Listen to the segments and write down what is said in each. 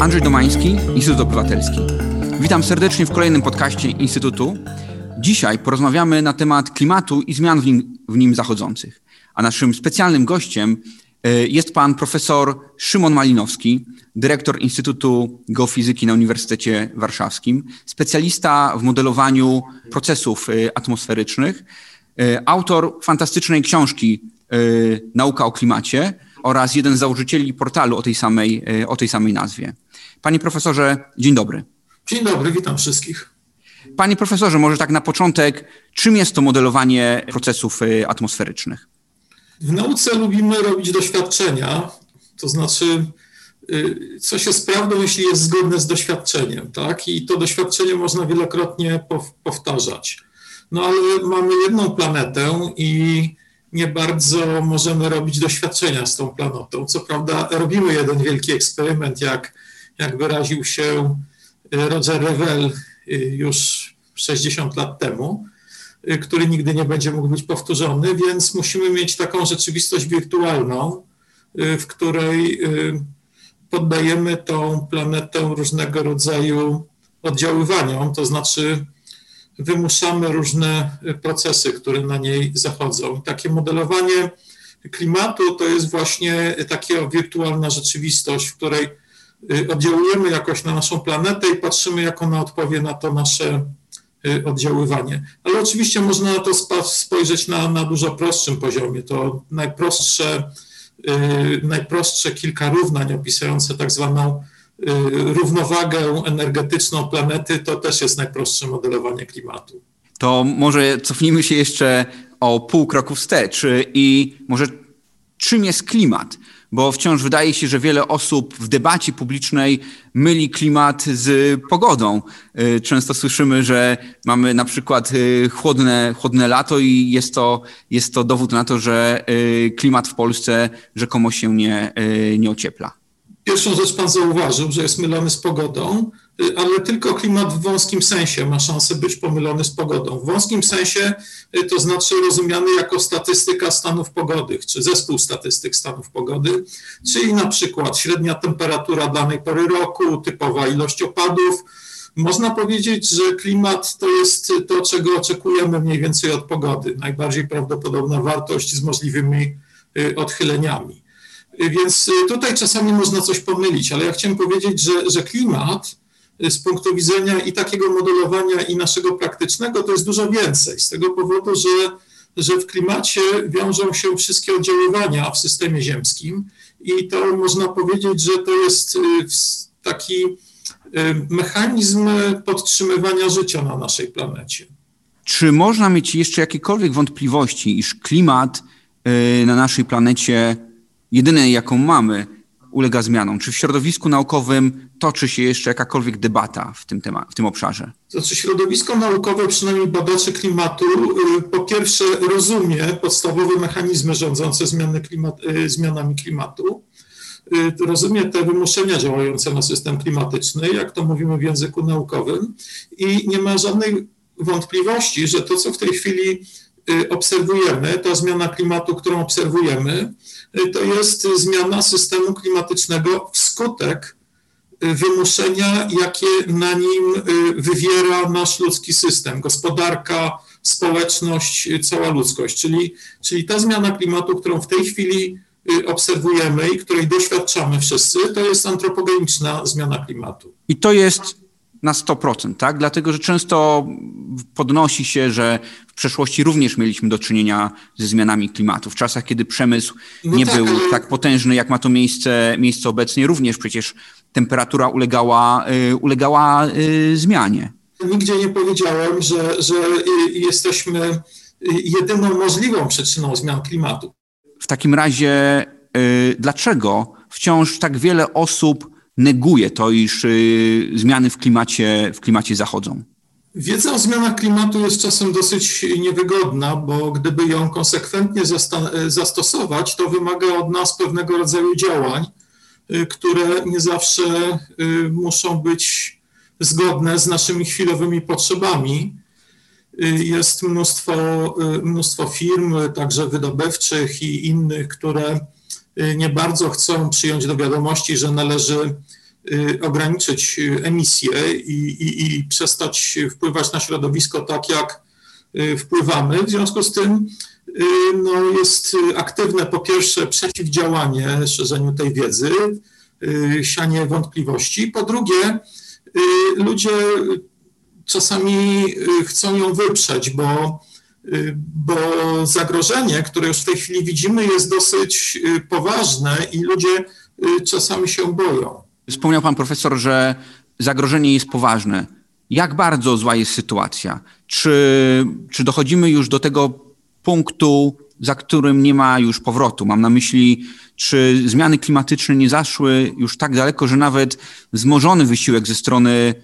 Andrzej Domański, Instytut Obywatelski. Witam serdecznie w kolejnym podcaście Instytutu. Dzisiaj porozmawiamy na temat klimatu i zmian w nim, w nim zachodzących. A naszym specjalnym gościem e, jest pan profesor Szymon Malinowski, dyrektor Instytutu Geofizyki na Uniwersytecie Warszawskim, specjalista w modelowaniu procesów e, atmosferycznych, e, autor fantastycznej książki Nauka o klimacie oraz jeden z założycieli portalu o tej samej, o tej samej nazwie. Panie profesorze, dzień dobry. Dzień dobry, witam wszystkich. Panie profesorze, może tak na początek, czym jest to modelowanie procesów atmosferycznych? W nauce lubimy robić doświadczenia, to znaczy y, co się prawdą, jeśli jest zgodne z doświadczeniem, tak? I to doświadczenie można wielokrotnie powtarzać. No ale mamy jedną planetę i nie bardzo możemy robić doświadczenia z tą planetą. Co prawda robimy jeden wielki eksperyment, jak, jak wyraził się Roger Revell y, już 60 lat temu, Y, który nigdy nie będzie mógł być powtórzony, więc musimy mieć taką rzeczywistość wirtualną, y, w której y, poddajemy tą planetę różnego rodzaju oddziaływaniom, to znaczy wymuszamy różne procesy, które na niej zachodzą. Takie modelowanie klimatu to jest właśnie taka wirtualna rzeczywistość, w której oddziałujemy jakoś na naszą planetę i patrzymy, jak ona odpowie na to nasze Y, oddziaływanie. Ale oczywiście można na to spojrzeć na, na dużo prostszym poziomie. To najprostsze, y, najprostsze kilka równań opisujące tak zwaną y, równowagę energetyczną planety, to też jest najprostsze modelowanie klimatu. To może cofnijmy się jeszcze o pół kroku wstecz i może czym jest klimat? Bo wciąż wydaje się, że wiele osób w debacie publicznej myli klimat z pogodą. Y, często słyszymy, że mamy na przykład y, chłodne, chłodne lato i jest to, jest to dowód na to, że y, klimat w Polsce rzekomo się nie, nie ociepla. Pierwszą rzecz pan zauważył, że jest mylony z pogodą, ale tylko klimat w wąskim sensie ma szansę być pomylony z pogodą. W wąskim sensie y, to znaczy rozumiany jako statystyka stanów pogody, czy zespół statystyk stanów pogody, czyli na przykład średnia temperatura danej pory roku, typowa ilość opadów. Można powiedzieć, że klimat to jest to, czego oczekujemy mniej więcej od pogody. Najbardziej prawdopodobna wartość z możliwymi y, odchyleniami. Więc y, tutaj czasami można coś pomylić, ale ja chciałem powiedzieć, że, że klimat y, z punktu widzenia i takiego modelowania, i naszego praktycznego, to jest dużo więcej. Z tego powodu, że, że w klimacie wiążą się wszystkie oddziaływania w systemie ziemskim, i to można powiedzieć, że to jest y, taki mechanizm podtrzymywania życia na naszej planecie. Czy można mieć jeszcze jakiekolwiek wątpliwości, iż klimat na naszej planecie jedynej, jaką mamy, ulega zmianom? Czy w środowisku naukowym toczy się jeszcze jakakolwiek debata w tym, temat, w tym obszarze? Znaczy środowisko naukowe, przynajmniej badacze klimatu, y, po pierwsze rozumie podstawowe mechanizmy rządzące zmiany klimat, y, zmianami klimatu, y, rozumie te wymuszenia działające na system klimatyczny, jak to mówimy w języku naukowym i nie ma żadnej wątpliwości, że to, co w tej chwili obserwujemy, ta zmiana klimatu, którą obserwujemy, to jest zmiana systemu klimatycznego wskutek wymuszenia, jakie na nim wywiera nasz ludzki system, gospodarka, społeczność, cała ludzkość. Czyli, czyli ta zmiana klimatu, którą w tej chwili obserwujemy i której doświadczamy wszyscy, to jest antropogeniczna zmiana klimatu. I to jest na 100%, tak? Dlatego, że często podnosi się, że w przeszłości również mieliśmy do czynienia ze zmianami klimatu. W czasach, kiedy przemysł no nie tak, był tak potężny, jak ma to miejsce, miejsce obecnie, również przecież temperatura ulegała, y, ulegała y, zmianie. Nigdzie nie powiedziałem, że, że jesteśmy jedyną możliwą przyczyną zmian klimatu. W takim razie, y, dlaczego wciąż tak wiele osób neguje to, iż y, zmiany w klimacie, w klimacie zachodzą? Wiedza o zmianach klimatu jest czasem dosyć niewygodna, bo gdyby ją konsekwentnie zastosować, to wymaga od nas pewnego rodzaju działań, y, które nie zawsze y, muszą być zgodne z naszymi chwilowymi potrzebami. Jest mnóstwo, mnóstwo firm, także wydobywczych i innych, które nie bardzo chcą przyjąć do wiadomości, że należy ograniczyć emisję i, i, i przestać wpływać na środowisko tak, jak wpływamy. W związku z tym no, jest aktywne po pierwsze przeciwdziałanie szerzeniu tej wiedzy, sianie wątpliwości. Po drugie, ludzie czasami chcą ją wyprzeć, bo Y, bo zagrożenie, które już w tej chwili widzimy, jest dosyć y, poważne i ludzie y, czasami się boją. Wspomniał pan profesor, że zagrożenie jest poważne. Jak bardzo zła jest sytuacja? Czy, czy dochodzimy już do tego punktu, za którym nie ma już powrotu? Mam na myśli, czy zmiany klimatyczne nie zaszły już tak daleko, że nawet wzmożony wysiłek ze strony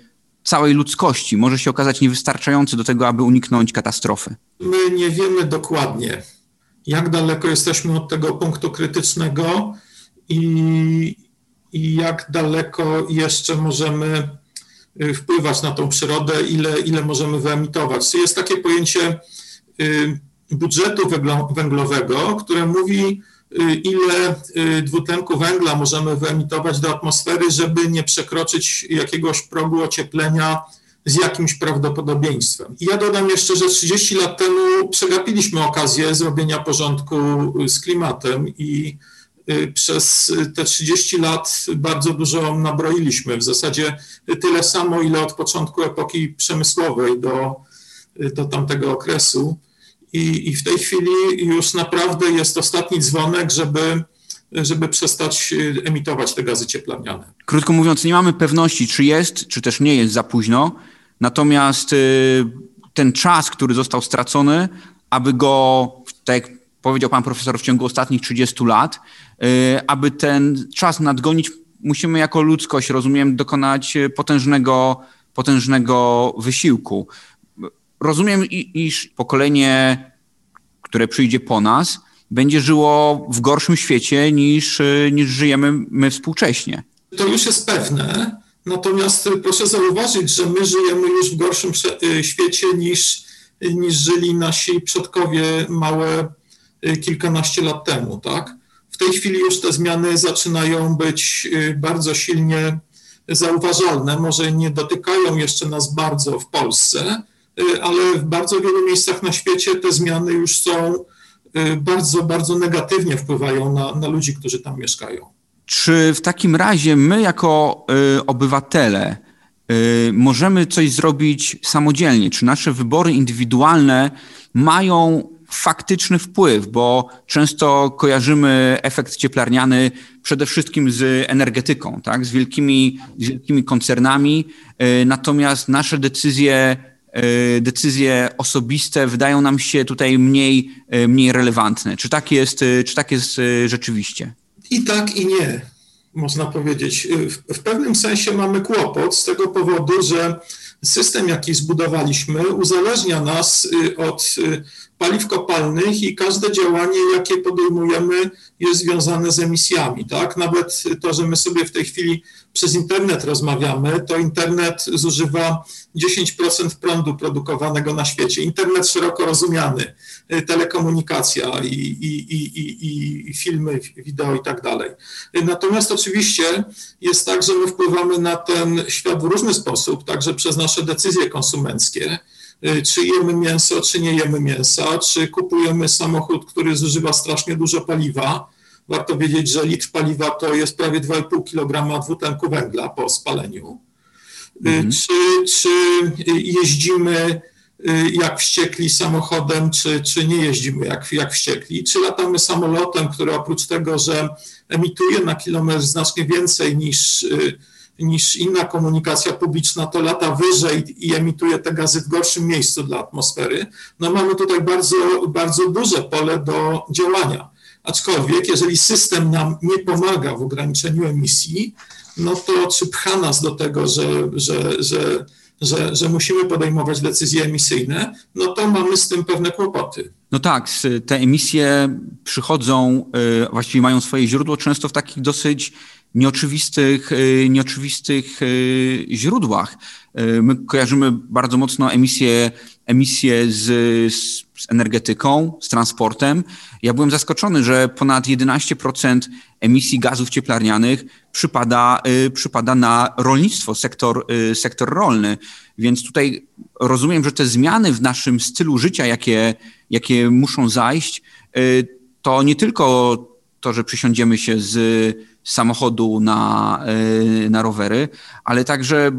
całej ludzkości może się okazać niewystarczający do tego, aby uniknąć katastrofy? My nie wiemy dokładnie, jak daleko jesteśmy od tego punktu krytycznego i, i jak daleko jeszcze możemy y, wpływać na tą przyrodę, ile, ile możemy wyemitować. Jest takie pojęcie y, budżetu węglowego, które mówi, ile y, dwutlenku węgla możemy wyemitować do atmosfery, żeby nie przekroczyć jakiegoś progu ocieplenia z jakimś prawdopodobieństwem. I ja dodam jeszcze, że 30 lat temu przegapiliśmy okazję zrobienia porządku z klimatem i y, przez te 30 lat bardzo dużo nabroiliśmy. W zasadzie tyle samo, ile od początku epoki przemysłowej do, do tamtego okresu. I, I w tej chwili już naprawdę jest ostatni dzwonek, żeby, żeby przestać y, emitować te gazy cieplarniane. Krótko mówiąc, nie mamy pewności, czy jest, czy też nie jest za późno. Natomiast y, ten czas, który został stracony, aby go, tak jak powiedział pan profesor, w ciągu ostatnich 30 lat, y, aby ten czas nadgonić, musimy jako ludzkość, rozumiem, dokonać potężnego, potężnego wysiłku rozumiem, iż pokolenie, które przyjdzie po nas, będzie żyło w gorszym świecie niż, niż żyjemy my współcześnie. To już jest pewne. Natomiast proszę zauważyć, że my żyjemy już w gorszym y, świecie niż, niż żyli nasi przodkowie małe y, kilkanaście lat temu. Tak? W tej chwili już te zmiany zaczynają być y, bardzo silnie zauważalne. Może nie dotykają jeszcze nas bardzo w Polsce, Y, ale w bardzo wielu miejscach na świecie te zmiany już są y, bardzo, bardzo negatywnie wpływają na, na ludzi, którzy tam mieszkają. Czy w takim razie my, jako y, obywatele, y, możemy coś zrobić samodzielnie? Czy nasze wybory indywidualne mają faktyczny wpływ, bo często kojarzymy efekt cieplarniany przede wszystkim z energetyką, tak? z, wielkimi, z wielkimi koncernami, y, natomiast nasze decyzje decyzje osobiste wydają nam się tutaj mniej, e, mniej relevantne. Czy tak, jest, e, czy tak jest rzeczywiście? I tak, i nie, można powiedzieć. W, w pewnym sensie mamy kłopot z tego powodu, że system, jaki zbudowaliśmy, uzależnia nas od paliw kopalnych i każde działanie, jakie podejmujemy, jest związane z emisjami. Tak? Nawet to, że my sobie w tej chwili przez internet rozmawiamy, to internet zużywa 10% prądu produkowanego na świecie. Internet szeroko rozumiany, telekomunikacja i, i, i, i, filmy, wideo i tak dalej. Natomiast oczywiście jest tak, że my wpływamy na ten świat w różny sposób, także przez nasze decyzje konsumenckie Y, czy jemy mięso, czy nie jemy mięsa, czy kupujemy samochód, który zużywa strasznie dużo paliwa. Warto wiedzieć, że litr paliwa to jest prawie 2,5 kg dwutlenku węgla po spaleniu. Y, mhm. Czy, czy jeździmy y, jak wściekli samochodem, czy, czy nie jeździmy jak, jak wściekli, czy latamy samolotem, który oprócz tego, że emituje na kilometr znacznie więcej niż niż inna komunikacja publiczna, to lata wyżej i emituje te gazy w gorszym miejscu dla atmosfery, no mamy tutaj bardzo, bardzo duże pole do działania. Aczkolwiek, jeżeli system nam nie pomaga w ograniczeniu emisji, no to czy pcha nas do tego, że, że, że, że, że musimy podejmować decyzje emisyjne, no to mamy z tym pewne kłopoty. No tak, te emisje przychodzą, y, właściwie mają swoje źródło często w takich dosyć nieoczywistych, nieoczywistych źródłach. My kojarzymy bardzo mocno emisję, emisję z, z energetyką, z transportem. Ja byłem zaskoczony, że ponad 11% emisji gazów cieplarnianych przypada, przypada na rolnictwo, sektor, sektor rolny. Więc tutaj rozumiem, że te zmiany w naszym stylu życia, jakie, jakie muszą zajść, to nie tylko to, że przysiądziemy się z samochodu na, na rowery, ale także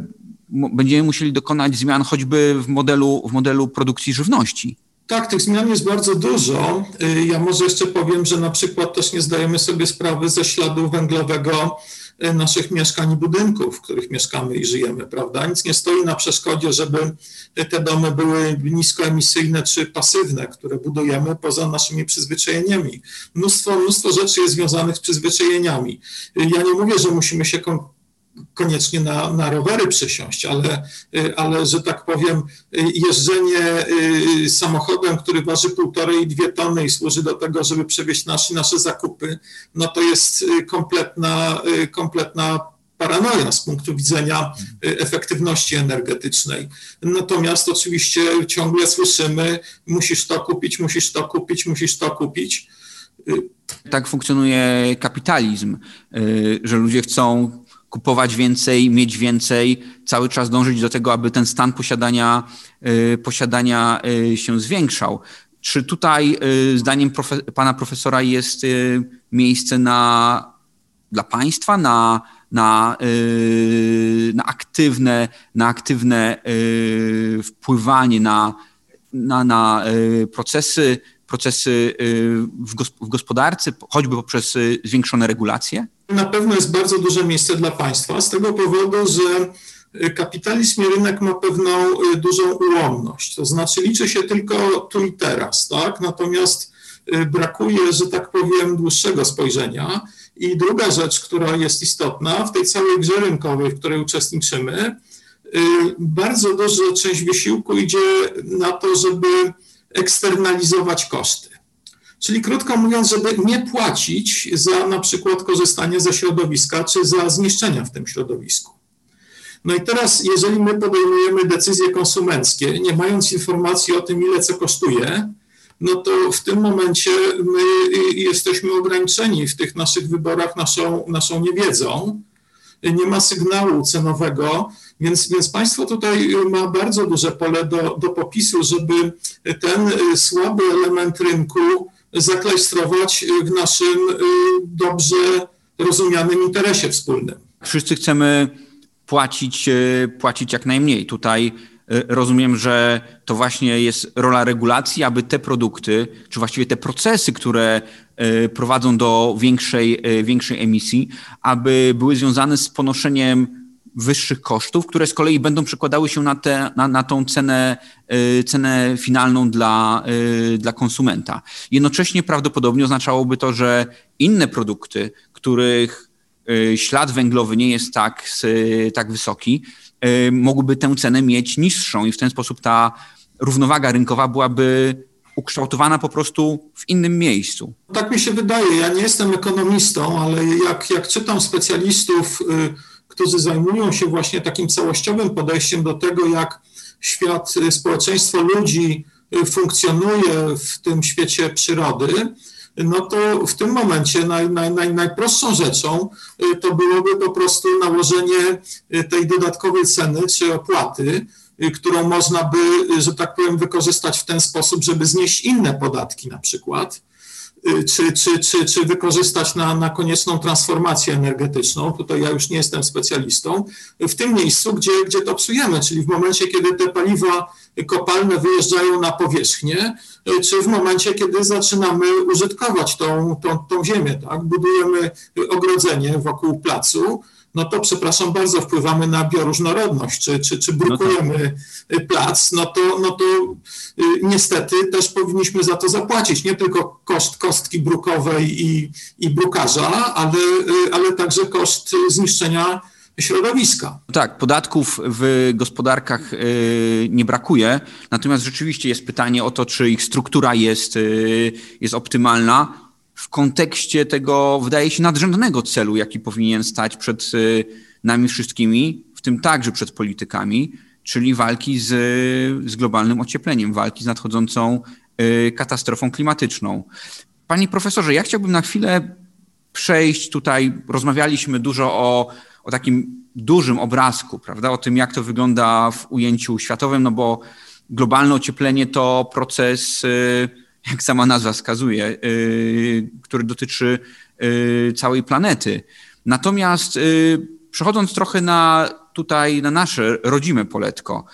będziemy musieli dokonać zmian choćby w modelu, w modelu produkcji żywności. Tak, tych zmian jest bardzo dużo. Y, ja może jeszcze powiem, że na przykład też nie zdajemy sobie sprawy ze śladu węglowego y, naszych mieszkań i budynków, w których mieszkamy i żyjemy, prawda? Nic nie stoi na przeszkodzie, żeby te domy były niskoemisyjne czy pasywne, które budujemy poza naszymi przyzwyczajeniami. Mnóstwo, mnóstwo rzeczy jest związanych z przyzwyczajeniami. Y, ja nie mówię, że musimy się koniecznie na, na rowery przysiąść, ale, ale, że tak powiem, jeżdżenie y, samochodem, który waży półtorej i dwie tony i służy do tego, żeby przewieźć nasze, nasze zakupy, no to jest y, kompletna, y, kompletna paranoja z punktu widzenia efektywności energetycznej. Natomiast oczywiście ciągle słyszymy, musisz to kupić, musisz to kupić, musisz to kupić. Tak funkcjonuje kapitalizm, że ludzie chcą kupować więcej, mieć więcej, cały czas dążyć do tego, aby ten stan posiadania, y, posiadania y, się zwiększał. Czy tutaj, y, zdaniem profe pana profesora, jest miejsce na, dla państwa na, na, na aktywne, na aktywne wpływanie na, na, na procesy, procesy w gospodarce, choćby poprzez zwiększone regulacje? Na pewno jest bardzo duże miejsce dla państwa, z tego powodu, że kapitalizm i rynek ma pewną y, dużą ułomność. To znaczy liczy się tylko tu i teraz, tak? Natomiast y, brakuje, że tak powiem, dłuższego spojrzenia. I druga rzecz, która jest istotna w tej całej grze rynkowej, w której uczestniczymy, y, bardzo duża część wysiłku idzie na to, żeby eksternalizować koszty. Czyli krótko mówiąc, żeby nie płacić za na przykład korzystanie ze środowiska czy za zniszczenia w tym środowisku. No i teraz, jeżeli my podejmujemy decyzje konsumenckie, nie mając informacji o tym, ile co kosztuje, no to w tym momencie my jesteśmy ograniczeni w tych naszych wyborach naszą, naszą niewiedzą. Nie ma sygnału cenowego, więc, więc państwo tutaj ma bardzo duże pole do, do popisu, żeby ten słaby element rynku zaklejstrować w naszym y, dobrze rozumianym interesie wspólnym. Wszyscy chcemy płacić, y, płacić jak najmniej. Tutaj y, rozumiem, że to właśnie jest rola regulacji, aby te produkty, czy właściwie te procesy, które prowadzą do większej, większej emisji, aby były związane z ponoszeniem wyższych kosztów, które z kolei będą przekładały się na, te, na, na tą cenę, y, cenę finalną dla, y, dla konsumenta. Jednocześnie prawdopodobnie oznaczałoby to, że inne produkty, których y, ślad węglowy nie jest tak, tak wysoki, mogłyby tę cenę mieć niższą i w ten sposób ta równowaga rynkowa byłaby ukształtowana po prostu w innym miejscu. Tak mi się wydaje. Ja nie jestem ekonomistą, ale jak, jak czytam specjalistów, którzy zajmują się właśnie takim całościowym podejściem do tego, jak świat, y, społeczeństwo ludzi y, funkcjonuje w tym świecie przyrody, no to w tym momencie naj, naj, naj, najprostszą rzeczą y, to byłoby po prostu nałożenie tej dodatkowej ceny czy opłaty, którą można by, że tak powiem, wykorzystać w ten sposób, żeby znieść inne podatki na przykład czy, czy, czy, czy wykorzystać na, na konieczną transformację energetyczną. Tutaj ja już nie jestem specjalistą. W tym miejscu, gdzie, gdzie to psujemy, czyli w momencie, kiedy te paliwa kopalne wyjeżdżają na powierzchnię, y, czy w momencie, kiedy zaczynamy użytkować tą, tą, tą ziemię. Tak? Budujemy ogrodzenie wokół placu, no to przepraszam bardzo, wpływamy na bioróżnorodność, czy, czy, czy brukujemy no tak. plac, no to, no to y, niestety też powinniśmy za to zapłacić. Nie tylko koszt kostki brukowej i, i brukarza, ale, y, ale także koszt zniszczenia środowiska. Tak, podatków w gospodarkach y, nie brakuje, natomiast rzeczywiście jest pytanie o to, czy ich struktura jest, jest optymalna w kontekście tego, wydaje się, nadrzędnego celu, jaki powinien stać przed nami wszystkimi, w tym także przed politykami, czyli walki z, z globalnym ociepleniem, walki z nadchodzącą katastrofą klimatyczną. Panie profesorze, ja chciałbym na chwilę przejść tutaj. Rozmawialiśmy dużo o, o takim dużym obrazku, prawda? O tym, jak to wygląda w ujęciu światowym, no bo globalne ocieplenie to proces, y, jak sama nazwa wskazuje, y, który dotyczy y, całej planety. Natomiast przechodząc trochę na tutaj na nasze rodzime poletko,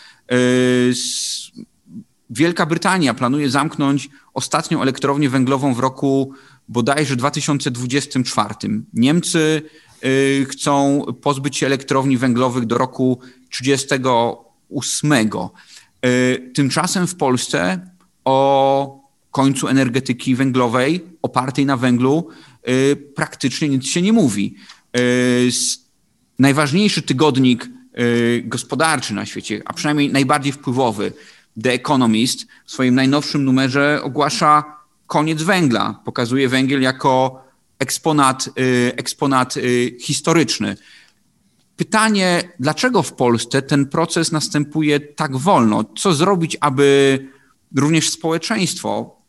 Wielka Brytania planuje zamknąć ostatnią elektrownię węglową w roku bodajże 2024. Niemcy y, chcą pozbyć się elektrowni węglowych do roku 38. Y, tymczasem w Polsce o końcu energetyki węglowej opartej na węglu y, praktycznie nic się nie mówi. Najważniejszy tygodnik gospodarczy na świecie, a przynajmniej najbardziej wpływowy, The Economist w swoim najnowszym numerze ogłasza koniec węgla. Pokazuje węgiel jako eksponat, y, eksponat y, historyczny. Pytanie, dlaczego w Polsce ten proces następuje tak wolno? Co zrobić, aby również społeczeństwo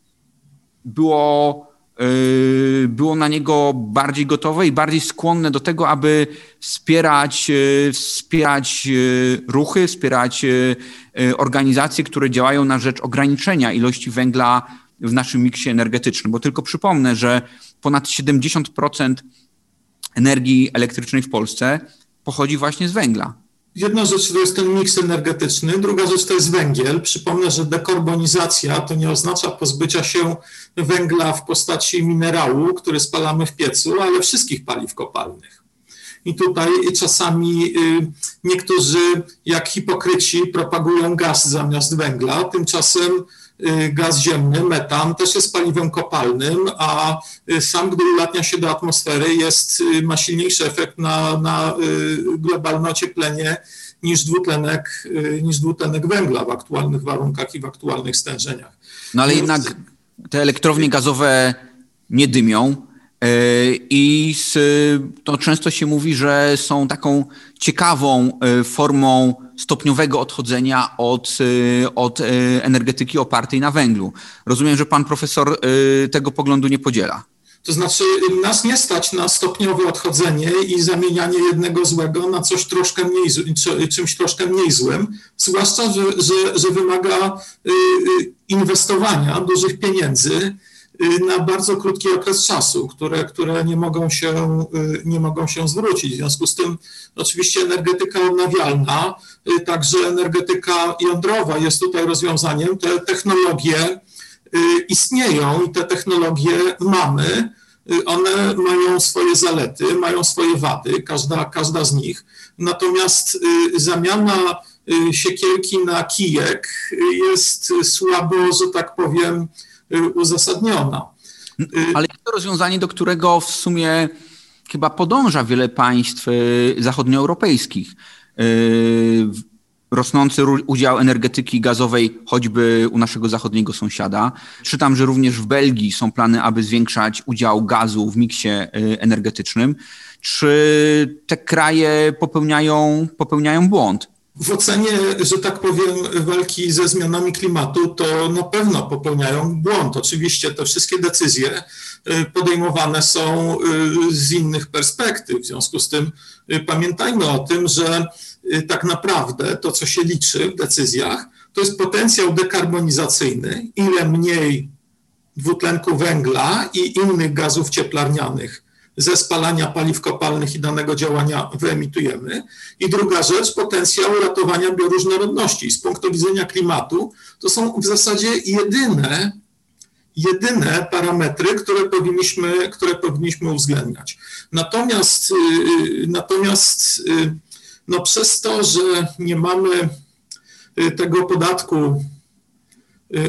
było Y, było na niego bardziej gotowe i bardziej skłonne do tego, aby wspierać, y, wspierać y, ruchy, wspierać organizacje, które działają na rzecz ograniczenia ilości węgla w naszym miksie energetycznym. Bo tylko przypomnę, że ponad 70% energii elektrycznej w Polsce pochodzi właśnie z węgla. Jedna rzecz to jest ten miks energetyczny, druga rzecz to jest węgiel. Przypomnę, że dekarbonizacja to nie oznacza pozbycia się węgla w postaci minerału, który spalamy w piecu, ale wszystkich paliw kopalnych. I tutaj czasami y, niektórzy, jak hipokryci, propagują gaz zamiast węgla, tymczasem gaz ziemny, metan, też jest paliwem kopalnym, a y, sam, gdy ulatnia się do atmosfery, jest, y, ma silniejszy efekt na, na globalne ocieplenie niż dwutlenek, niż dwutlenek węgla w aktualnych warunkach i w aktualnych stężeniach. No ale jednak te elektrownie gazowe nie dymią. I to często się mówi, że są taką ciekawą formą stopniowego odchodzenia od, y, od y, energetyki opartej na węglu. Rozumiem, że pan profesor y, tego poglądu nie podziela. To znaczy, nas nie stać na stopniowe odchodzenie i zamienianie jednego złego na coś troszkę mniej, czymś troszkę mniej złym, zwłaszcza, że, że, że wymaga inwestowania dużych pieniędzy na bardzo krótki okres czasu, które, które nie, mogą się, y, nie mogą się zwrócić. W związku z tym oczywiście energetyka odnawialna, y, także energetyka jądrowa jest tutaj rozwiązaniem. Te technologie istnieją i te technologie mamy. One mają swoje zalety, mają swoje wady, każda, każda z nich. Natomiast zamiana siekierki na kijek jest słabo, że tak powiem, Y, uzasadniona. Y, Ale jest to rozwiązanie, do którego w sumie chyba podąża wiele państw y, zachodnioeuropejskich. Rosnący udział energetyki gazowej, choćby u naszego zachodniego sąsiada. Czytam, że również w Belgii są plany, aby zwiększać udział gazu w miksie energetycznym. Czy te kraje popełniają, popełniają błąd? W ocenie, że tak powiem, walki ze zmianami klimatu, to na pewno popełniają błąd. Oczywiście te wszystkie decyzje y, podejmowane są y, z innych perspektyw. W związku z tym y, pamiętajmy o tym, że tak naprawdę to, co się liczy w decyzjach, to jest potencjał dekarbonizacyjny, ile mniej dwutlenku węgla i innych gazów cieplarnianych ze spalania paliw kopalnych i danego działania wyemitujemy. I druga rzecz, potencjał ratowania bioróżnorodności. Z punktu widzenia klimatu to są w zasadzie jedyne, jedyne parametry, które powinniśmy, które powinniśmy uwzględniać. Natomiast, y, natomiast y, no przez to, że nie mamy y, tego podatku Y,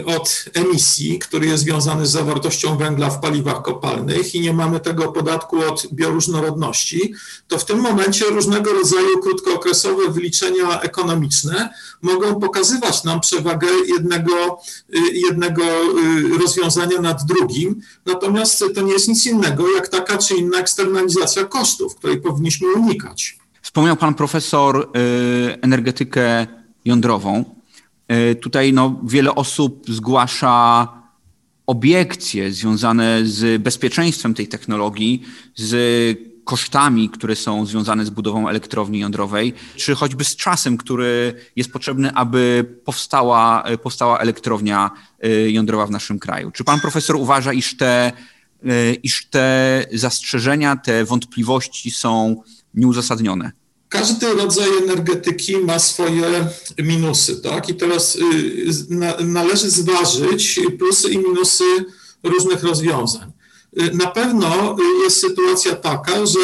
od emisji, który jest związany z zawartością węgla w paliwach kopalnych i nie mamy tego podatku od bioróżnorodności, to w tym momencie różnego rodzaju krótkookresowe wyliczenia ekonomiczne mogą pokazywać nam przewagę jednego, y, jednego y, rozwiązania nad drugim. Natomiast to nie jest nic innego jak taka czy inna eksternalizacja kosztów, której powinniśmy unikać. Wspomniał pan profesor energetykę jądrową. E, tutaj no, wiele osób zgłasza obiekcje związane z bezpieczeństwem tej technologii, z kosztami, które są związane z budową elektrowni jądrowej, czy choćby z czasem, który jest potrzebny, aby powstała, e, powstała elektrownia e, jądrowa w naszym kraju. Czy pan profesor uważa, iż te, iż te zastrzeżenia, te wątpliwości są nieuzasadnione? Każdy rodzaj energetyki ma swoje minusy, tak? I teraz y, należy zważyć plusy i minusy różnych rozwiązań. Y, na pewno jest sytuacja taka, że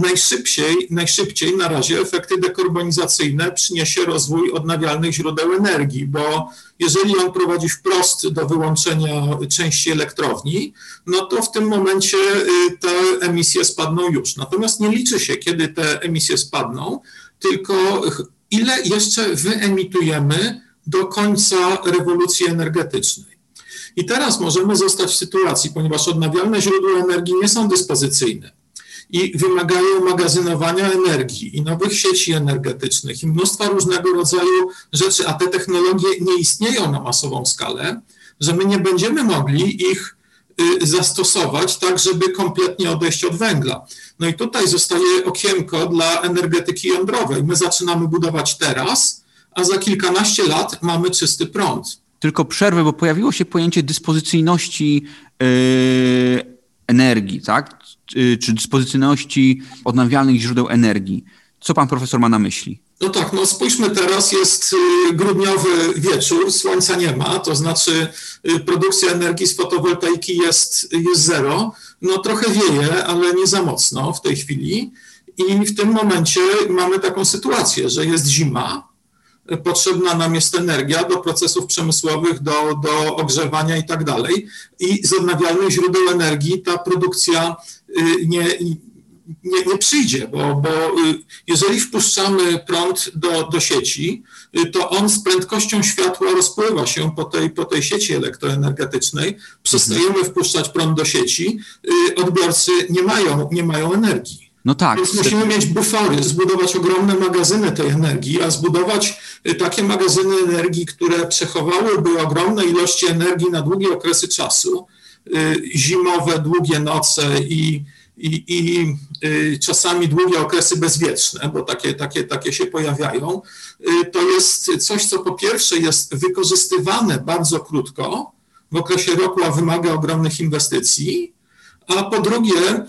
najszybciej, najszybciej na razie efekty dekarbonizacyjne przyniesie rozwój odnawialnych źródeł energii, bo jeżeli on prowadzi wprost do wyłączenia części elektrowni, no to w tym momencie y, te emisje spadną już. Natomiast nie liczy się, kiedy te emisje spadną, tylko ile jeszcze wyemitujemy do końca rewolucji energetycznej. I teraz możemy zostać w sytuacji, ponieważ odnawialne źródła energii nie są dyspozycyjne i wymagają magazynowania energii i nowych sieci energetycznych i mnóstwa różnego rodzaju rzeczy, a te technologie nie istnieją na masową skalę, że my nie będziemy mogli ich y, zastosować tak, żeby kompletnie odejść od węgla. No i tutaj zostaje okienko dla energetyki jądrowej. My zaczynamy budować teraz, a za kilkanaście lat mamy czysty prąd. Tylko przerwę, bo pojawiło się pojęcie dyspozycyjności yy, energii, tak? Y, czy dyspozycyjności odnawialnych źródeł energii. Co pan profesor ma na myśli? No tak, no spójrzmy teraz, jest y, grudniowy wieczór, słońca nie ma, to znaczy produkcja energii z fotowoltaiki jest, jest zero. No trochę wieje, ale nie za mocno w tej chwili. I w tym momencie mamy taką sytuację, że jest zima, potrzebna nam jest energia do procesów przemysłowych, do, do ogrzewania i tak dalej. I z odnawialnych źródeł energii ta produkcja y, nie, nie, nie przyjdzie, bo, bo y, jeżeli wpuszczamy prąd do, do sieci, y, to on z prędkością światła rozpływa się po tej, po tej sieci elektroenergetycznej. Przestajemy mhm. wpuszczać prąd do sieci, odbiorcy nie mają, nie mają energii. No tak. Więc musimy mieć bufory, zbudować ogromne magazyny tej energii, a zbudować y, takie magazyny energii, które przechowałyby ogromne ilości energii na długie okresy czasu, y, zimowe, długie noce i, i, i y, czasami długie okresy bezwieczne, bo takie, takie, takie się pojawiają, to jest coś, co po pierwsze jest wykorzystywane bardzo krótko w okresie roku, a wymaga ogromnych inwestycji, a po drugie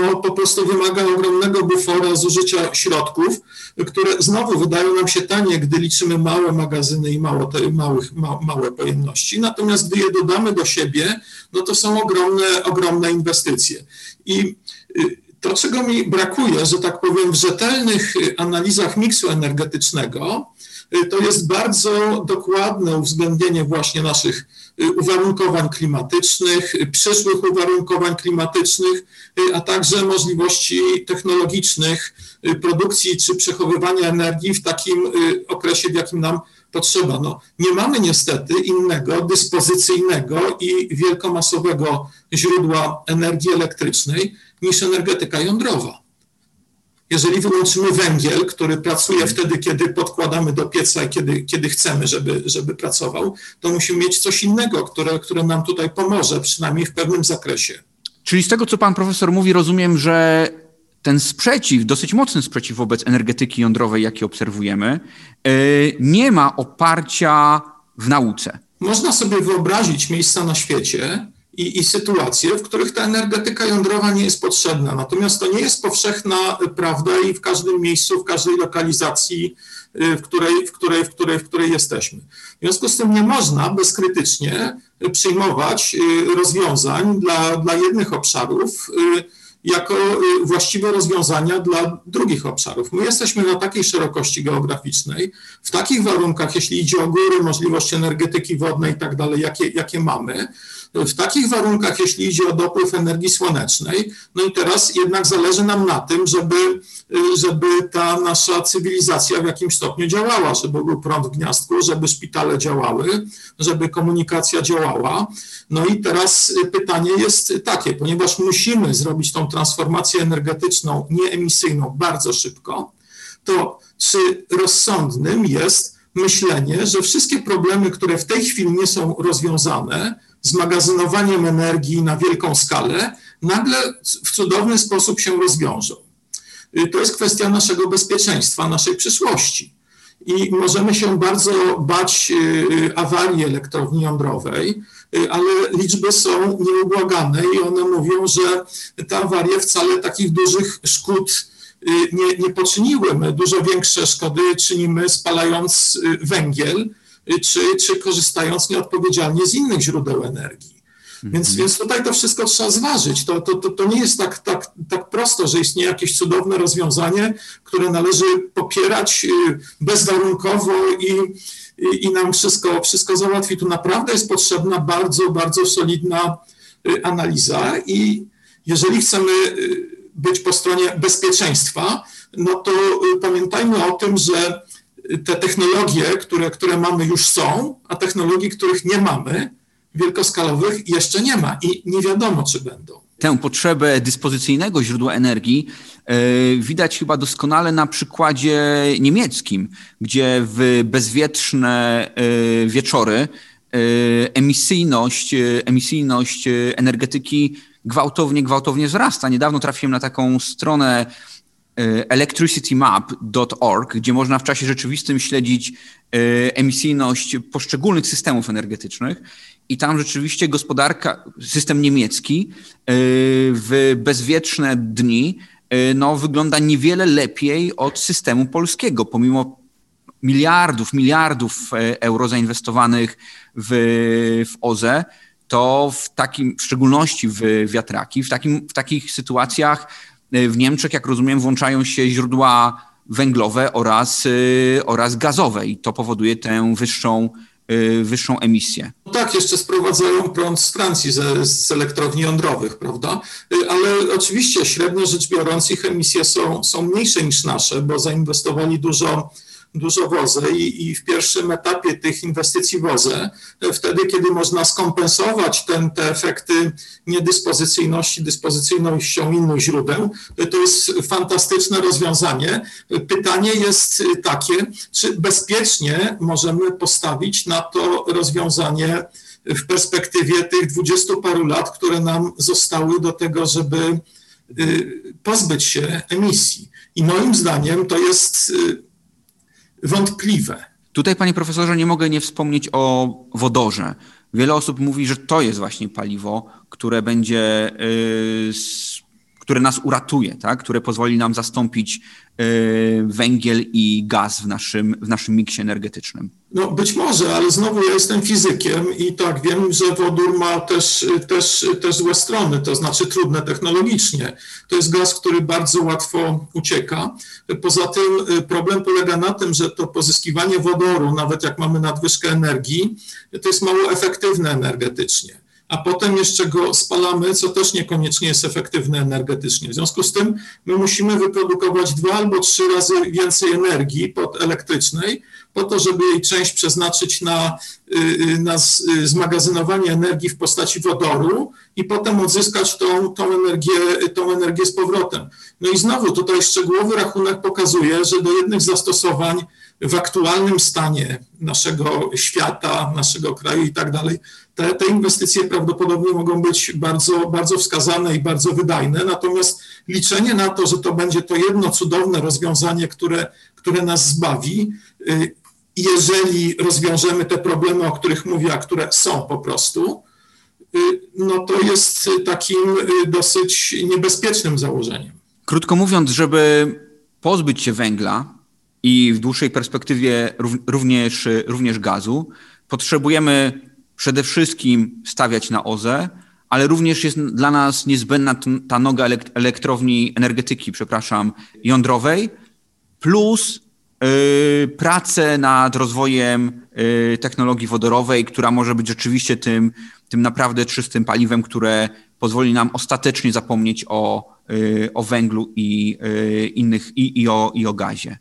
no, po prostu wymaga ogromnego bufora zużycia środków, które znowu wydają nam się tanie, gdy liczymy małe magazyny i mało te, małych, ma, małe pojemności. Natomiast gdy je dodamy do siebie, no to są ogromne, ogromne inwestycje. I y, to, czego mi brakuje, że tak powiem, w rzetelnych analizach miksu energetycznego, y, to jest bardzo dokładne uwzględnienie właśnie naszych Y, uwarunkowań klimatycznych, y, przyszłych uwarunkowań klimatycznych, y, a także możliwości technologicznych produkcji czy przechowywania energii w takim okresie, w jakim nam potrzeba. No, nie mamy niestety innego dyspozycyjnego i wielkomasowego źródła energii elektrycznej niż energetyka jądrowa. Jeżeli wyłączymy węgiel, który pracuje wtedy, kiedy podkładamy do pieca i kiedy, kiedy chcemy, żeby, żeby pracował, to musimy mieć coś innego, które, które nam tutaj pomoże, przynajmniej w pewnym zakresie. Czyli z tego, co pan profesor mówi, rozumiem, że ten sprzeciw, dosyć mocny sprzeciw wobec energetyki jądrowej, jaki obserwujemy, e, nie ma oparcia w nauce. Można sobie wyobrazić miejsca na świecie, i, i sytuacje, w których ta energetyka jądrowa nie jest potrzebna. Natomiast to nie jest powszechna prawda i w każdym miejscu, w każdej lokalizacji, y, w której, w której, w której, w której jesteśmy. W związku z tym nie można bezkrytycznie przyjmować y, rozwiązań dla, dla jednych obszarów, y, jako właściwe rozwiązania dla drugich obszarów. My jesteśmy na takiej szerokości geograficznej, w takich warunkach, jeśli idzie o góry, możliwość energetyki wodnej i tak dalej, jakie, jakie mamy, w takich warunkach, jeśli idzie o dopływ energii słonecznej, no i teraz jednak zależy nam na tym, żeby, żeby ta nasza cywilizacja w jakimś stopniu działała, żeby był prąd w gniazdku, żeby szpitale działały, żeby komunikacja działała. No i teraz pytanie jest takie, ponieważ musimy zrobić tą transformację energetyczną nieemisyjną bardzo szybko, to czy rozsądnym jest myślenie, że wszystkie problemy, które w tej chwili nie są rozwiązane, z magazynowaniem energii na wielką skalę, nagle w cudowny sposób się rozwiążą. Y, to jest kwestia naszego bezpieczeństwa, naszej przyszłości. I możemy się bardzo bać y, awarii elektrowni jądrowej, y, ale liczby są nieubłagane i one mówią, że te awarie wcale takich dużych szkód nie, nie poczyniły. My dużo większe szkody czynimy spalając węgiel, czy, czy korzystając nieodpowiedzialnie z innych źródeł energii. Więc, mhm. więc tutaj to wszystko trzeba zważyć. To, to, to, to nie jest tak, tak, tak prosto, że istnieje jakieś cudowne rozwiązanie, które należy popierać y, bezwarunkowo i, i, i nam wszystko, wszystko załatwi. Tu naprawdę jest potrzebna bardzo, bardzo solidna y, analiza i jeżeli chcemy y, być po stronie bezpieczeństwa, no to pamiętajmy o tym, że te technologie, które, które mamy już są, a technologii, których nie mamy, wielkoskalowych jeszcze nie ma i nie wiadomo, czy będą. Tę potrzebę dyspozycyjnego źródła energii e, widać chyba doskonale na przykładzie niemieckim, gdzie w bezwietrzne e, wieczory e, emisyjność, emisyjność energetyki gwałtownie, gwałtownie wzrasta. Niedawno trafiłem na taką stronę electricitymap.org, gdzie można w czasie rzeczywistym śledzić emisyjność poszczególnych systemów energetycznych i tam rzeczywiście gospodarka, system niemiecki e, w bezwieczne dni no, wygląda niewiele lepiej od systemu polskiego, pomimo miliardów, miliardów euro zainwestowanych w, w OZE, to w takim, w szczególności w wiatraki, w, takim, w takich sytuacjach Y, w Niemczech, jak rozumiem, włączają się źródła węglowe oraz, y, oraz gazowe i to powoduje tę wyższą, y, wyższą emisję. Tak, jeszcze sprowadzają prąd z Francji, z, z elektrowni jądrowych, prawda? Ale oczywiście średnio rzecz biorąc ich emisje są, są mniejsze niż nasze, bo zainwestowali dużo dużo wozę i, i w pierwszym etapie tych inwestycji wozę, wtedy, kiedy można skompensować ten, te efekty niedyspozycyjności dyspozycyjnością innych źródeł, to jest fantastyczne rozwiązanie. Pytanie jest takie, czy bezpiecznie możemy postawić na to rozwiązanie w perspektywie tych dwudziestu paru lat, które nam zostały do tego, żeby pozbyć się emisji. I moim zdaniem to jest wątpliwe. Tutaj, panie profesorze, nie mogę nie wspomnieć o wodorze. Wiele osób mówi, że to jest właśnie paliwo, które będzie, yy, które nas uratuje, tak? które pozwoli nam zastąpić yy, węgiel i gaz w naszym, w naszym miksie energetycznym. No być może, ale znowu ja jestem fizykiem i tak wiem, że wodór ma też, też, też złe strony, to znaczy trudne technologicznie. To jest gaz, który bardzo łatwo ucieka. Poza tym y, problem polega na tym, że to pozyskiwanie wodoru, nawet jak mamy nadwyżkę energii, to jest mało efektywne energetycznie a potem jeszcze go spalamy, co też niekoniecznie jest efektywne energetycznie. W związku z tym my musimy wyprodukować dwa albo trzy razy więcej energii elektrycznej, po to, żeby jej część przeznaczyć na, y, y, na y, zmagazynowanie energii w postaci wodoru i potem odzyskać tą, tą, energię, tą energię z powrotem. No i znowu tutaj szczegółowy rachunek pokazuje, że do jednych zastosowań w aktualnym stanie naszego świata, naszego kraju i tak dalej, te, te inwestycje prawdopodobnie mogą być bardzo, bardzo wskazane i bardzo wydajne. Natomiast liczenie na to, że to będzie to jedno cudowne rozwiązanie, które, które nas zbawi, jeżeli rozwiążemy te problemy, o których mówię, a które są po prostu, no to jest takim dosyć niebezpiecznym założeniem. Krótko mówiąc, żeby pozbyć się węgla, i w dłuższej perspektywie również, również gazu, potrzebujemy przede wszystkim stawiać na OZE, ale również jest dla nas niezbędna ta noga elektrowni energetyki, przepraszam, jądrowej, plus yy, pracę nad rozwojem yy, technologii wodorowej, która może być rzeczywiście tym, tym naprawdę czystym paliwem, które pozwoli nam ostatecznie zapomnieć o, yy, o węglu i innych i, i, o, i o gazie.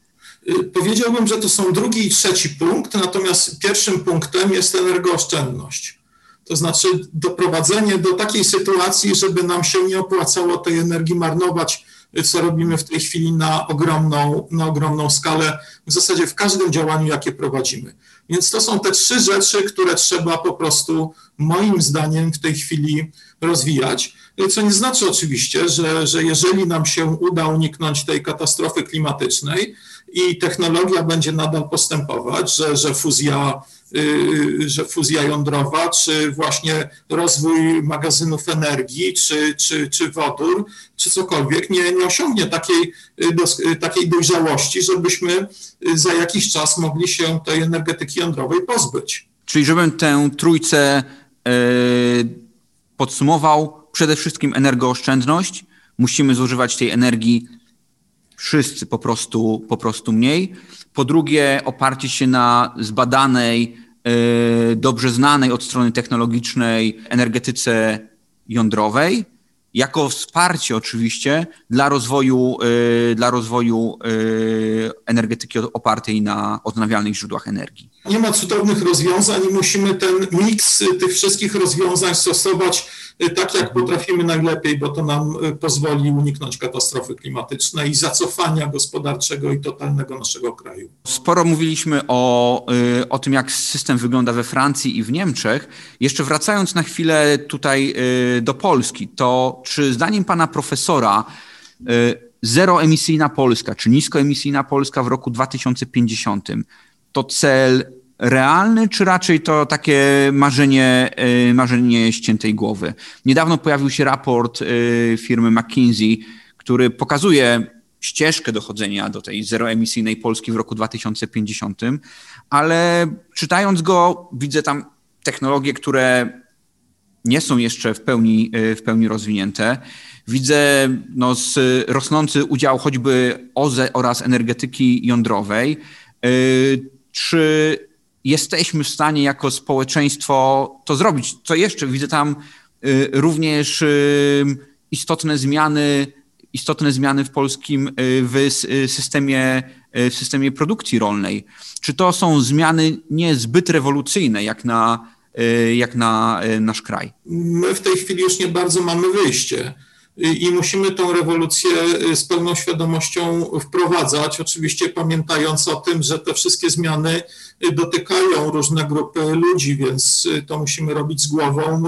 Powiedziałbym, że to są drugi i trzeci punkt, natomiast pierwszym punktem jest energooszczędność. To znaczy doprowadzenie do takiej sytuacji, żeby nam się nie opłacało tej energii marnować, co robimy w tej chwili na ogromną, na ogromną skalę, w zasadzie w każdym działaniu, jakie prowadzimy. Więc to są te trzy rzeczy, które trzeba po prostu, moim zdaniem, w tej chwili rozwijać. Co nie znaczy oczywiście, że, że jeżeli nam się uda uniknąć tej katastrofy klimatycznej i technologia będzie nadal postępować, że, że fuzja Y, że fuzja jądrowa, czy właśnie rozwój magazynów energii, czy, czy, czy wodór, czy cokolwiek nie, nie osiągnie takiej, y, takiej dojrzałości, żebyśmy za jakiś czas mogli się tej energetyki jądrowej pozbyć. Czyli żebym tę trójcę podsumował, przede wszystkim energooszczędność. Musimy zużywać tej energii wszyscy po prostu, po prostu mniej. Po drugie, oparcie się na zbadanej, e, dobrze znanej od strony technologicznej energetyce jądrowej, jako wsparcie oczywiście dla rozwoju, e, dla rozwoju e, energetyki opartej na odnawialnych źródłach energii. Nie ma cudownych rozwiązań i musimy ten miks tych wszystkich rozwiązań stosować Y, tak jak potrafimy najlepiej, bo to nam y, pozwoli uniknąć katastrofy klimatycznej i zacofania gospodarczego i totalnego naszego kraju. Sporo mówiliśmy o, y, o tym, jak system wygląda we Francji i w Niemczech. Jeszcze wracając na chwilę tutaj do Polski, to czy zdaniem pana profesora zeroemisyjna Polska, czy niskoemisyjna Polska w roku 2050 to cel realny, czy raczej to takie marzenie, y, marzenie ściętej głowy? Niedawno pojawił się raport y, firmy McKinsey, który pokazuje ścieżkę dochodzenia do tej zeroemisyjnej Polski w roku 2050, ale czytając go widzę tam technologie, które nie są jeszcze w pełni, y, w pełni rozwinięte. Widzę no, rosnący udział choćby OZE oraz energetyki jądrowej. Czy jesteśmy w stanie jako społeczeństwo to zrobić. Co jeszcze? Widzę tam y, również y, istotne zmiany, istotne zmiany w polskim y, w systemie, w systemie produkcji rolnej. Czy to są zmiany niezbyt rewolucyjne jak na, jak na nasz kraj? My w tej chwili już nie bardzo mamy wyjście i musimy tą rewolucję y, z pełną świadomością wprowadzać, oczywiście pamiętając o tym, że te wszystkie zmiany y, dotykają różne grupy ludzi, więc y, to musimy robić z głową.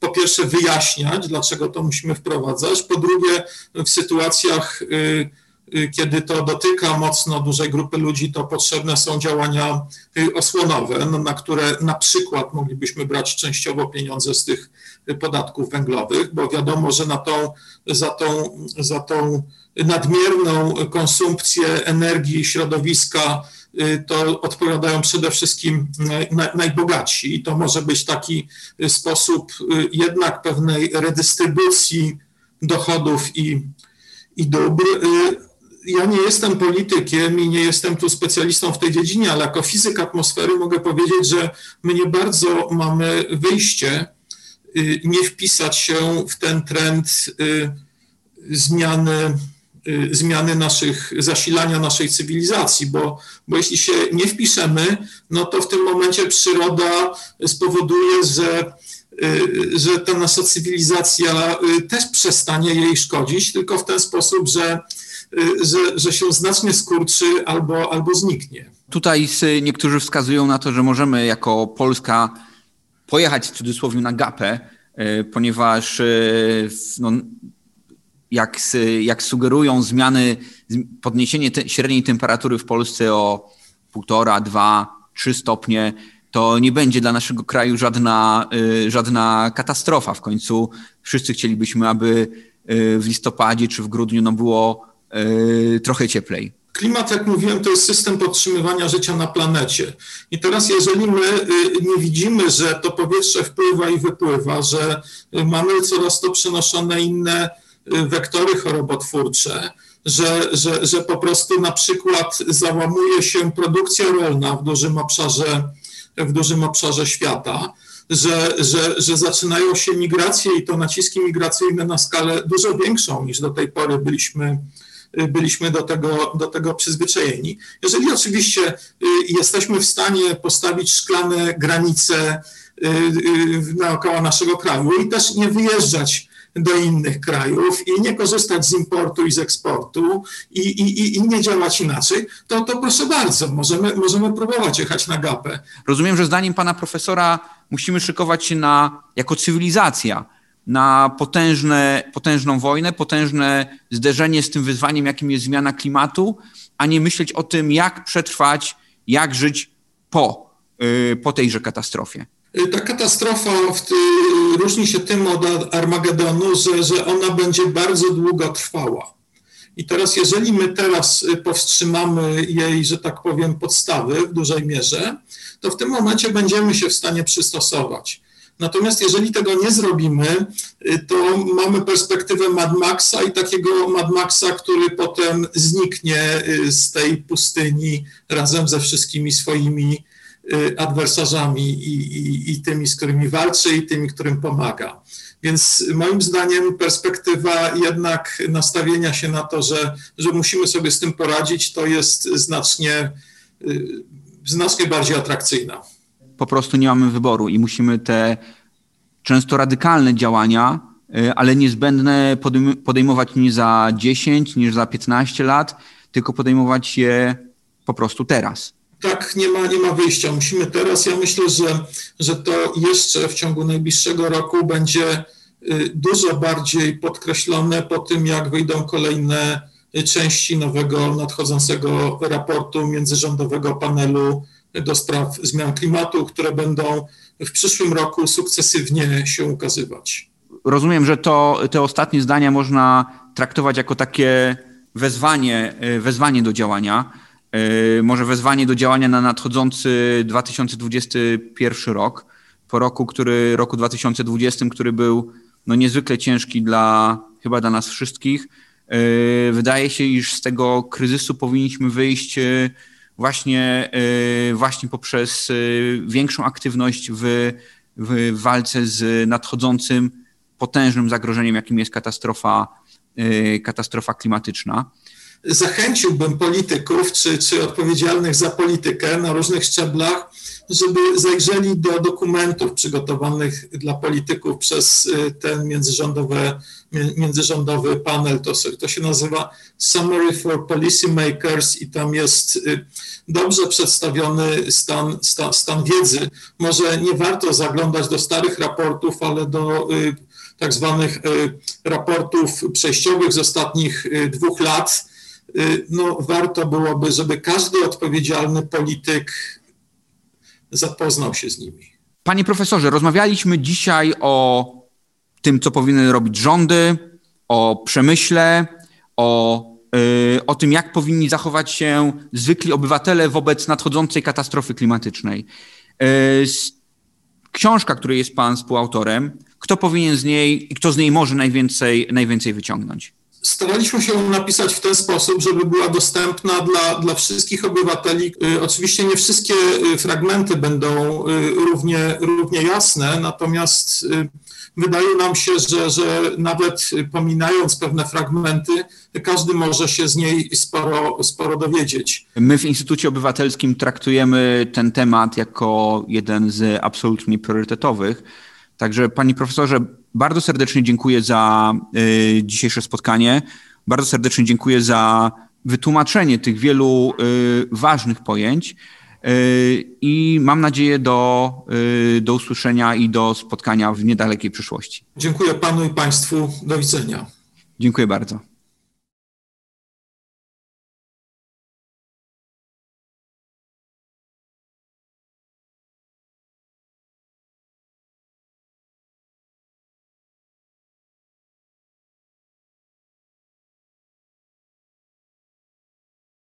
Po pierwsze, wyjaśniać, dlaczego to musimy wprowadzać. Po drugie, w sytuacjach, kiedy to dotyka mocno dużej grupy ludzi, to potrzebne są działania osłonowe, no, na które na przykład moglibyśmy brać częściowo pieniądze z tych podatków węglowych, bo wiadomo, że na tą, za, tą, za tą nadmierną konsumpcję energii środowiska y, to odpowiadają przede wszystkim najbogatsi. I to może być taki sposób y, jednak pewnej redystrybucji dochodów i, i dóbr. Y, ja nie jestem politykiem i nie jestem tu specjalistą w tej dziedzinie, ale jako fizyk atmosfery mogę powiedzieć, że my nie bardzo mamy wyjście Y, nie wpisać się w ten trend y, zmiany, y, zmiany naszych, zasilania naszej cywilizacji, bo, bo jeśli się nie wpiszemy, no to w tym momencie przyroda spowoduje, że, że ta nasza cywilizacja też przestanie jej szkodzić, tylko w ten sposób, że, że, że się znacznie skurczy albo, albo zniknie. Tutaj niektórzy wskazują na to, że możemy jako Polska pojechać w cudzysłowie na gapę, e, ponieważ e, no, jak, jak sugerują zmiany, podniesienie te, średniej temperatury w Polsce o półtora, dwa, trzy stopnie, to nie będzie dla naszego kraju żadna, e, żadna katastrofa. W końcu wszyscy chcielibyśmy, aby w listopadzie czy w grudniu no, było trochę cieplej. Klimat, jak mówiłem, to jest system podtrzymywania życia na planecie. I teraz, jeżeli my nie widzimy, że to powietrze wpływa i wypływa, że mamy coraz to przenoszone inne wektory chorobotwórcze, że, że, że po prostu na przykład załamuje się produkcja rolna w dużym obszarze, w dużym obszarze świata, że, że, że zaczynają się migracje i to naciski migracyjne na skalę dużo większą niż do tej pory byliśmy, byliśmy do tego, do tego przyzwyczajeni. Jeżeli oczywiście y, jesteśmy w stanie postawić szklane granice y, y, naokoło naszego kraju i też nie wyjeżdżać do innych krajów i nie korzystać z importu i z eksportu i, i, i nie działać inaczej, to, to proszę bardzo, możemy, możemy próbować jechać na gapę. Rozumiem, że zdaniem pana profesora musimy szykować się na, jako cywilizacja na potężne, potężną wojnę, potężne zderzenie z tym wyzwaniem, jakim jest zmiana klimatu, a nie myśleć o tym, jak przetrwać, jak żyć po, yy, po tejże katastrofie. Y, ta katastrofa ty, różni się tym od Armagedonu, że, że ona będzie bardzo długo trwała. I teraz, jeżeli my teraz y, powstrzymamy jej, że tak powiem, podstawy w dużej mierze, to w tym momencie będziemy się w stanie przystosować. Natomiast jeżeli tego nie zrobimy, y, to mamy perspektywę Mad Maxa i takiego Mad Maxa, który potem zniknie z tej pustyni razem ze wszystkimi swoimi Y, adwersarzami i, i, i tymi, z którymi walczy, i tymi, którym pomaga. Więc moim zdaniem perspektywa jednak nastawienia się na to, że, że musimy sobie z tym poradzić, to jest znacznie, y, znacznie bardziej atrakcyjna. Po prostu nie mamy wyboru i musimy te często radykalne działania, y, ale niezbędne podejmować nie za 10, nie za 15 lat, tylko podejmować je po prostu teraz tak, nie ma, nie ma wyjścia. Musimy teraz. Ja myślę, że, że to jeszcze w ciągu najbliższego roku będzie y, dużo bardziej podkreślone po tym, jak wyjdą kolejne części nowego nadchodzącego raportu międzyrządowego panelu do spraw zmian klimatu, które będą w przyszłym roku sukcesywnie się ukazywać. Rozumiem, że to, te ostatnie zdania można traktować jako takie wezwanie, y, wezwanie do działania. E, może wezwanie do działania na nadchodzący 2021 rok, po roku, który, roku 2020, który był no, niezwykle ciężki dla, chyba dla nas wszystkich. E, wydaje się, iż z tego kryzysu powinniśmy wyjść właśnie, właśnie poprzez większą aktywność w, w walce z nadchodzącym potężnym zagrożeniem, jakim jest katastrofa, katastrofa klimatyczna zachęciłbym polityków czy, czy odpowiedzialnych za politykę na różnych szczeblach, żeby zajrzeli do dokumentów przygotowanych dla polityków przez y, ten międzyrządowy, międzyrządowy panel. To, to się nazywa Summary for Policymakers i tam jest y, dobrze przedstawiony stan, stan, stan wiedzy. Może nie warto zaglądać do starych raportów, ale do y, tak zwanych raportów przejściowych z ostatnich dwóch lat, no, warto byłoby, żeby każdy odpowiedzialny polityk zapoznał się z nimi. Panie profesorze, rozmawialiśmy dzisiaj o tym, co powinny robić rządy, o przemyśle, o, yy, o tym, jak powinni zachować się zwykli obywatele wobec nadchodzącej katastrofy klimatycznej. Yy, książka, której jest pan współautorem, kto powinien z niej i kto z niej może najwięcej, najwięcej wyciągnąć? Staraliśmy się napisać w ten sposób, żeby była dostępna dla, dla wszystkich obywateli. Y, oczywiście nie wszystkie y, fragmenty będą y, równie, równie jasne, natomiast wydaje nam się, że, że nawet pominając pewne fragmenty, każdy może się z niej sporo, sporo dowiedzieć. My w Instytucie Obywatelskim traktujemy ten temat jako jeden z absolutnie priorytetowych. Także, panie profesorze, bardzo serdecznie dziękuję za y, dzisiejsze spotkanie. Bardzo serdecznie dziękuję za wytłumaczenie tych wielu y, ważnych pojęć y, i mam nadzieję do, do usłyszenia i do spotkania w niedalekiej przyszłości. Dziękuję panu i państwu. Do widzenia. Dziękuję bardzo.